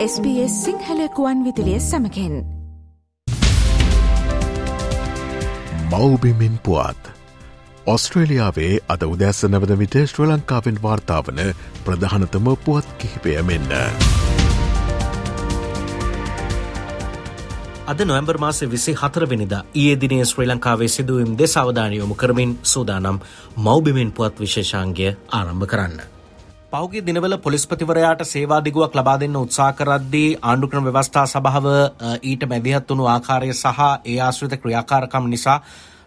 SBS සිංහලකුවන් විදිලිය සමකෙන් මවබිමින් පුවත් ඔස්ට්‍රේලියාවේ අද උදැස්ස නවද විට ශ්‍ර ලංකාවෙන් වාර්තාාවන ප්‍රධානතම පුවත් කිහිපය මෙන්න. අද නොවම්බර් මාස විසි හතරවෙනිද ඒ දිනේ ශ්‍රී ලංකාවේ සිදුවම් දෙ සවධානයොමු කරමින් සූදානම් මෞබිමින් පුවත් විශේෂාන්ගය ආරම්භ කරන්න. පෞගේ දිනවල පොලිස්පතිවරයාට සේවාදිගුවක් ලබා දෙන්න උත්සා කරද්දී ආණ්ඩුක්‍රම ව්‍යවස්ථා සභාව ඊට මැදිහත් වුණු ආකාරය සහ ඒ ආශ්‍රිත ක්‍රියාකාරකම් නිසා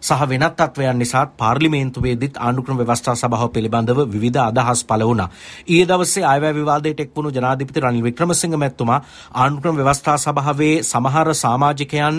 සහ වෙනත් තත්වයන් නිසාත් පාර්ලිමේන්තුවේදීත් ආණ්ඩුක්‍රම ව්‍යවස්ථා සභාව පිළිබඳව විවිධ අදහස් පළ වුණා. ඊයේ දවසේ අයවැය විවාදයට එක් වුණු ජනාධිපති රනිල් වික්‍රමසිංහ මැතිතුමා ආණ්ඩුක්‍රම ව්‍යවස්ථා සභාවේ සමහර සමාජිකයන්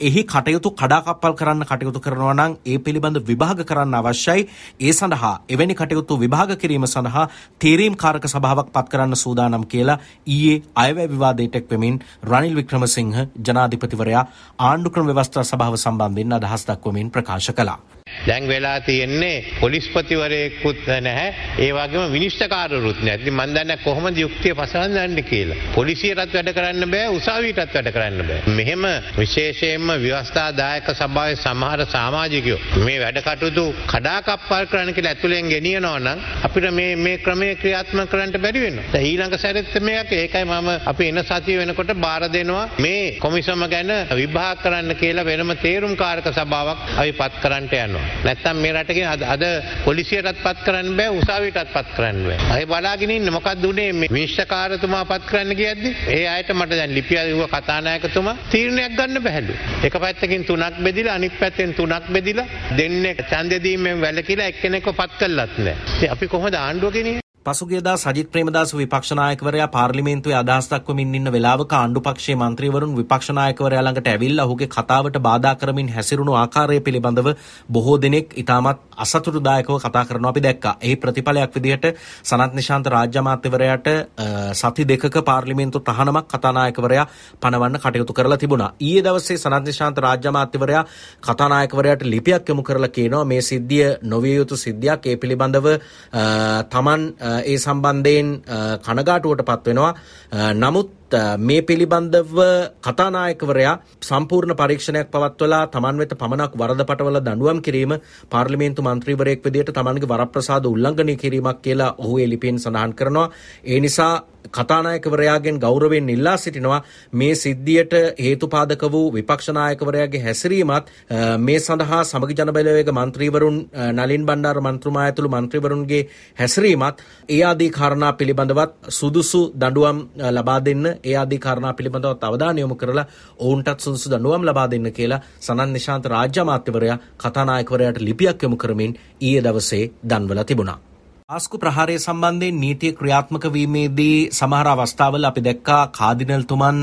එහි කටයුතු කඩාකප්පල් කරන්න කටයුතු කරනවා නම් ඒ පිළිබඳ විභාග කරන්න අවශ්‍යයි. ඒ සඳහා එවැනි කටයුතු විභාග කිරීම සඳහා තීරීම් කාරක සභාවක් පත් කරන්න සූදානම් කියලා ඊයේ අයවැය විවාදයට එක් වෙමින් රනිල් වික්‍රමසිංහ ජනාධිපතිවරයා ආණ්ඩුක්‍රම ව්‍යවස්ථා සභාව සම්බන්ධයෙන් අදහස් දක්වමින් ප්‍රකාශ කළා. දැන් වෙලා තියෙන්නේ පොලිස්පතිවරයෙකුත් නැහැ ඒ වගේම විනිශ්චකාරවරුත් නැහැ. ඉතින් මම දන්නේ කොහොමද යුක්තිය පසවන්නේ කියලා. පොලිසියටත් වැඩ කරන්න බෑ උසාවියටත් වැඩ කරන්න බෑ. මෙහෙම විශේෂයෙන්ම ව්‍යවස්ථාදායක සභාවේ සමහර සමාජිකයෝ මේ වැඩ කටයුතු කඩාකප්පල් කරන්න කියලා ඇතුලෙන් ගෙනියනවා නම් අපිට මේ මේ ක්‍රමයේ ක්‍රියාත්මක කරන්න බැරි වෙනවා. දැන් ඊළඟ සැරෙත් මේක ඒකයි මම අපි එන සතිය වෙනකොට බාර දෙනවා මේ කොමිසම ගැන විභාග කරන්න කියලා වෙනම තේරුම්කාරක සභාවක් අපි පත් කරන්නට යනවා. නැත්තම් මේ රටකින් අද අද පොලිසියටත් පත් කරන්න බෑ උසාවියටත් පත් කරන්න බෑ. අය බලාගෙන ඉන්න මොකක්ද උනේ මේ විනිශ්චයකාරතුමා පත් කරන්න කියද්දි ඒ අයට මට දැන් ලිපිය ලිව්ව කතානායකතුමා තීරණයක් ගන්න බැහැලු. එක පැත්තකින් තුනක් බෙදිලා අනිත් පැත්තෙන් තුනක් බෙදිලා දෙන්නේ ඡන්දෙ දීමෙන් වැළකීලා එක්කෙනෙක්ව පත් කළත් නෑ. ඉතින් අපි කොහොමද ආණ්ඩුව ගෙනියන්නේ? පසුගේදා සජිත් ප්‍රේමදාස විපක්ෂනායකවරයා පාර්ලිමේන්තුවේ අදහස් දක්වමින් ඉන්න වෙලාවක ආණ්ඩු පක්ෂයේ මන්ත්‍රීවරුන් විපක්ෂනායකවරයා ළඟට ඇවිල්ලා ඔහුගේ කතාවට බාධා කරමින් හැසිරුණු ආකාරය පිළිබඳව බොහෝ දෙනෙක් ඉතාමත් අසතුටුදායකව කතා කරනවා අපි දැක්කා. එහි ප්‍රතිඵලයක් විදිහට සනත් නිශාන්ත රාජ්‍ය අමාත්‍යවරයාට සති දෙකක පාර්ලිමේන්තු තහනමක් කතානායකවරයා පනවන්න කටයුතු කරලා තිබුණා. ඊයේ දවසේ සනත් නිශාන්ත රාජ්‍ය අමාත්‍යවරයා කතානායකවරයාට ලිපියක් යොමු කරලා කියනවා මේ සිද්ධිය නොවිය යුතු සිද්ධියක්. ඒ පිළිබඳව තමන් ඒ සම්බන්ධයෙන් කනගාටුවට පත්වෙනවා. නමුත් මේ පිළිබඳව කතානායකවරයා සම්පූර්ණ පරීක්ෂණයක් පවත්වලා තමන් වෙත පමණක් වරද පටවල දඬුවම් කිරීම පාර්ලිමේන්තු මන්ත්‍රීවරයෙක් විදිහට තමන්ගේ වරප්‍රසාද උල්ලංඝනය කිරීමක් කියලා ඔහු ඒ ලිපියෙන් සඳහන් කරනවා. ඒ නිසා කතානායකවරයාගෙන් ගෞරවයෙන් ඉල්ලා සිටිනවා මේ සිද්ධියට හේතුපාදක වූ විපක්ෂනායකවරයාගේ හැසිරීමත් මේ සඳහා සමග ජනබලවේග මන්ත්‍රීවරුන් නලින් බණ්ඩාර මන්ත්‍රමා ඇතුළු මන්ත්‍රීවරුන්ගේ හැසිරීමත් ඒ ආදී කාරණා පිළිබඳවත් සුදුසු දඬුවම් ලබා දෙන්න ඒ ආදී කාරණා පිළිබඳවත් අවධානය යොමු කරලා ඔවුන්ටත් සුදුසු දඬුවම් ලබා දෙන්න කියලා සනන් නිශාන්ත රාජ්‍ය අමාත්‍යවරයා කතානායකවරයාට ලිපියක් යොමු කරමින් ඊයේ දවසේ දන්වලා තිබුණා. ආස්කු ප්‍රහාරය සම්බන්ධයෙන් නීතිය ක්‍රියාත්මක වීමේදී සමහර අවස්ථාවල අපි දැක්කා කාදිනල්තුමන්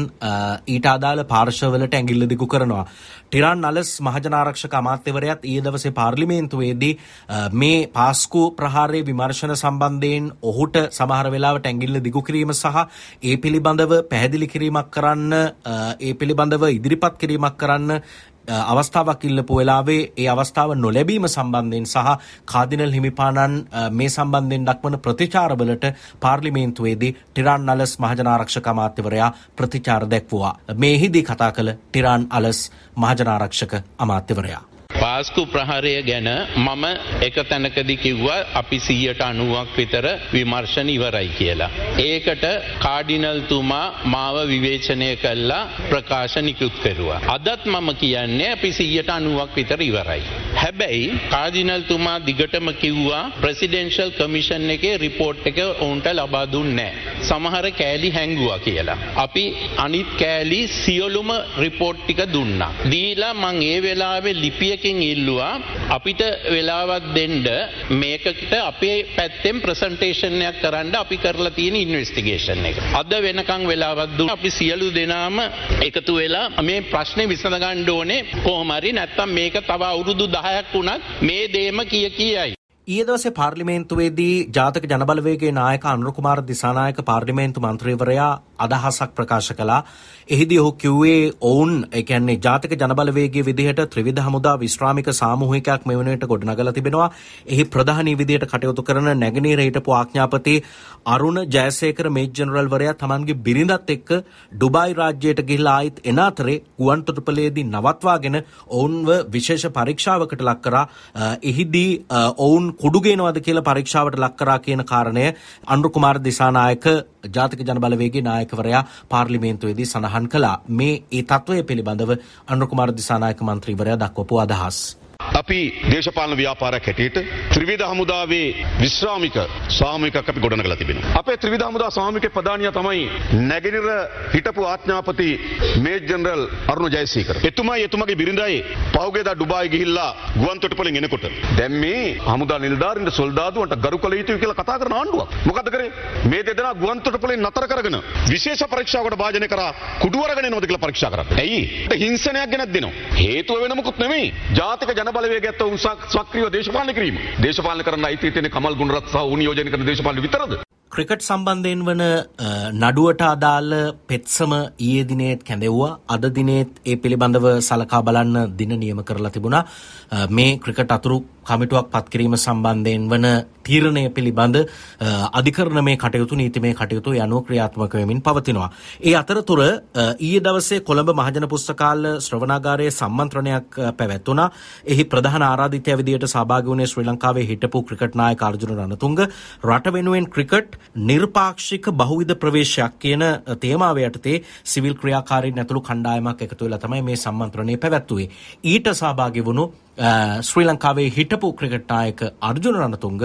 ඊට අදාළ පාර්ශවලට ඇඟිල්ල දිගු කරනවා. ටිරන් අලස් මහජනාරක්ෂක අමාත්‍යවරයත් ඊයේ දවසේ පාර්ලිමේන්තුවේදී මේ පාස්කු ප්‍රහාරයේ විමර්ශන සම්බන්ධයෙන් ඔහුට සමහර වෙලාවට ඇඟිල්ල දිගු කිරීම සහ ඒ පිළිබඳව පැහැදිලි කිරීමක් කරන්න ඒ පිළිබඳව ඉදිරිපත් කිරීමක් කරන්න අවස්ථාවක් ඉල්ලපු වෙලාවේ ඒ අවස්ථාව නොලැබීම සම්බන්ධයෙන් සහ කාදිනල් හිමිපාණන් මේ සම්බන්ධයෙන් දක්වන ප්‍රතිචාරවලට පාර්ලිමේන්තුවේදී ටිරාන් අලස් මහජනාරක්ෂක අමාත්‍යවරයා ප්‍රතිචාර දැක්වුවා. මේහිදී කතා කළ ටිරාන් අලස් මහජනාරක්ෂක අමාත්‍යවරයා. පාස්කු ප්‍රහාරය ගැන මම එක තැනකදි කිව්වා අපි සීයට අනුවක් විතර විමර්ශන ඉවරයි කියලා. ඒකට කාඩිනල්තුමා මාව විවේචනය කල්ලා ප්‍රකාශ නිකුත් කරුවා. අදත් මම කියන්නේ අපි සීයට අනුවක් විතර ඉවරයි. හැබැයි කාදිනල්තුමා දිගටම කිව්වා ප්‍රසිඩෙන්ශල් කමිෂන් එකේ රිපෝට් එක ඔවුන්ට ලබා දුන්නෑ. සමහර කෑලි හැංගුවා කියලා. අපි අනිත් කෑලි සියලුම රිපෝට් ටික දුන්නා. දීලා මං ඒ වෙලාවේ ලිපියකින් ඉල්ලුවා අපිට වෙලාවත් දෙන්ඩ මේකට අපේ පැත්තෙන් ප්‍රසන්ටේෂණයක් කරන්න අපි කරලා තියෙන ඉන්වස්ටිගේෂන් එක. අද වෙනකං වෙලාවත්දු අපි සියලු දෙනාම එකතු වෙලා මේ ප්‍රශ්නය විසඳගණ්ඩ ඕනේ කොහොමරි නැත්තම් මේක තව අවුරුදු දහයක් වුණත් මේ දේම කිය කියයි. ඊයේ දවසේ පාර්ලිමේන්තුවේදී ජාතක ජනබලවේගයේ නායක අනුරකුමාර දිසානායක පාර්ලිමේන්තු මන්ත්‍රීවරයා අදහසක් ප්‍රකාශ කළා. එහිදී ඔහු කිව්වේ ඔවුන් ඒ කියන්නේ ජාතික ජනබලවේගයේ විදිහට ත්‍රිවිධ හමුදා විශ්‍රාමික සාමූහිකයක් මෙ වනට ගොඩනගලා තිබෙනවා. එහි ප්‍රධානී විදිහට කටයුතු කරන නැගෙනහිර හිටපු ආඥාපති අරුණ ජයසේකර මේජ් ජනරල්වරයා තමන්ගේ බිරිඳත් එක්ක ඩුබායි රාජ්‍යයට ගිහිල්ලා ආයිත් එන අතරේ ගුවන්තොටුපළේදී නවත්වාගෙන ඔවුන්ව විශේෂ පරීක්ෂාවකට ලක් කරා. එහිදී ඔවුන් කුඩු ගේනවද කියලා පරීක්ෂාවට ලක් කරා කියන කාරණය අනුර කුමාර දිසානායක ජාතික ජනබලවේගේ නායකවරයා පාර්ලිමේන්තුවේදී සඳහන් කළා. මේ ඒ තත්ත්වය පිළිබඳව අනුර කුමාර දිසානායක මන්ත්‍රීවරයා දක්වපු අදහස්. අපි දේශපාලන ව්‍යාපාරයක් හැටියට ත්‍රිවිධ හමුදාවේ විශ්‍රාමික සාමිකක් අපි ගොඩනගලා තිබෙනවා. අපේ ත්‍රිවිධ හමුදා සාමික ප්‍රධානිය තමයි නැගෙනහිර හිටපු ආඥාපති මේජර් ජනරල් අරුණ ජයසේකර. එතුමයි එතුමගේ බිරිඳයි පහුගියදා ඩුබායි ගිහිල්ලා ගුවන්තොටුපළෙන් එනකොට දැන් මේ හමුදා නිලධාරීන්ට සොල්දාදුවන්ට ගරු කළ යුතුයි කියලා කතා කරන ආණ්ඩුවක්. මොකද කරේ? මේ දෙදෙනා ගුවන්තොටුපළෙන් නතර කරගෙන විශේෂ පරීක්ෂාවකට භාජනය කරා කුඩු අරගෙන එනවද කියලා පරීක්ෂා කරා. ඇයි? හිංසනයක් ගෙනත් දෙනවා. හේතුව වෙන මොකුත් නෙමෙයි. ජාතික ජන බලවේග ඇත්ත උන් සක්‍රියව දේශපාලන කිරීම. දේශපාලන කරන්න අයිතිය තියෙන කමල් ගුණරත් සහ උන් නියෝජනය කරන දේශපාලන විතරද? ක්‍රිකට් සම්බන්ධයෙන් වන නඩුවට අදාළ පෙත්සම ඊයේ දිනේත් කැඳෙව්වා අද දිනේත් ඒ පිළිබඳව සලකා බලන්න දින නියම කරලා තිබුණා මේ ක්‍රිකට් අතුරු කමිටුවක් පත්කිරීම සම්බන්ධයෙන් වන තීරණය පිළිබඳ අධිකරණ මේ කටයුතු නීතිමය කටයුතු යනුව ක්‍රියාත්මක වෙමින් පවතිනවා. ඒ අතරතුර ඊයේ දවසේ කොළඹ මහජන පුස්තකාල ශ්‍රවණාගාරයේ සම්මන්ත්‍රණයක් පැවැත්වුණා. එහි ප්‍රධාන ආරාධිතය විදියට සහභාගී වුණේ ශ්‍රී ලංකාවේ හිටපු ක්‍රිකට් නායක අර්ජුන රණතුංග රට වෙනුවෙන් ක්‍රිකට් නිර්පාක්ෂික බහුවිධ ප්‍රවේශයක් කියන තේමාව යටතේ සිවිල් ක්‍රියාකාරීන් ඇතුළු කණ්ඩායමක් එකතු වෙලා තමයි මේ සම්මන්ත්‍රණය පැවැත්වුවේ. ඊට සහභාගී වුණු ශ්‍රී ලංකාවේ හිටපු ක්‍රිකට් නායක අර්ජුන රණතුංග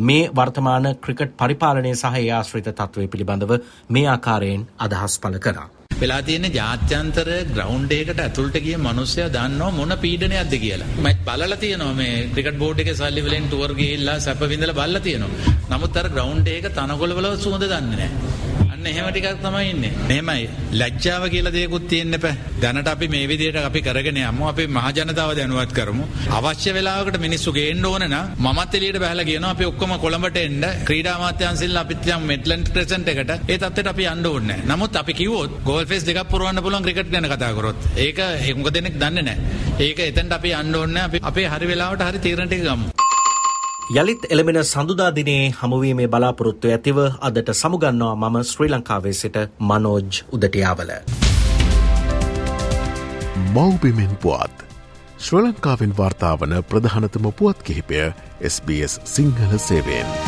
මේ වර්තමාන ක්‍රිකට් පරිපාලනය සහ ඒ ආශ්‍රිත තත්ත්වය පිළිබඳව මේ ආකාරයෙන් අදහස් පළ කරා. වෙලා තියෙන ජාත්‍යන්තර ග්‍රවුන්ඩ් එකකට ඇතුළට ගිය මිනිස්සයා දන්නවා මොන පීඩනයක්ද කියලා. මම බලලා තියෙනවා මේ ක්‍රිකට් බෝඩ් එකේ සල්ලි වලින් ටුවර් ගිහිල්ලා සැප විඳලා බලලා තියෙනවා. නමුත් අර ග්‍රවුන්ඩ් එක තනකොළ වල සුවඳ දන්නේ නැහැ. අන්න එහෙම ටිකක් තමයි ඉන්නේ. මෙහෙමයි ලැජ්ජාව කියලා දෙයක්වත් තියෙන්න එපා. දැනට අපි මේ විදිහට අපි කරගෙන යමු. අපි මහ ජනතාව දැනුවත් කරමු. අවශ්‍ය වෙලාවකට මිනිස්සු ගේන්න ඕන නම් මමත් එළියට බහලා කියනවා අපි ඔක්කොම කොළඹට එන්න ක්‍රීඩා අමාත්‍යාංශයෙන් අපිත් යම් මෙට්ලන්ඩ් ක්‍රසන්ට් එකට ඒ තත්ත්වයට අපි යන්න ඕනේ නැහැ. නමුත් අපි කිව්වොත් ගෝල් ෆේස් දෙකක් පුරවන්න පුළුවන් ක්‍රිකට් ගැන කතා කරොත්. ඒක මොකද දෙනෙක් දන්නේ නැහැ. ඒක එතනට අපි යන්න ඕනේ අපි අපේ හරි වෙලාවට හරි තීරණ ටික ගමු. යළිත් එළමෙන සඳුදා දිනේ හමුවීමේ බලාපොරොත්තු ඇතිව අදට සමුගන්නවා මම ශ්‍රී ලංකාවේ සිට මනෝජ් උදටියාවල. මව්බිමෙන් පුවත්. ශ්‍ර ලංකාවෙන් වාර්තාාවන ප්‍රධානතම පුවත් කිහිපය SBS සිංහල සේවෙන්.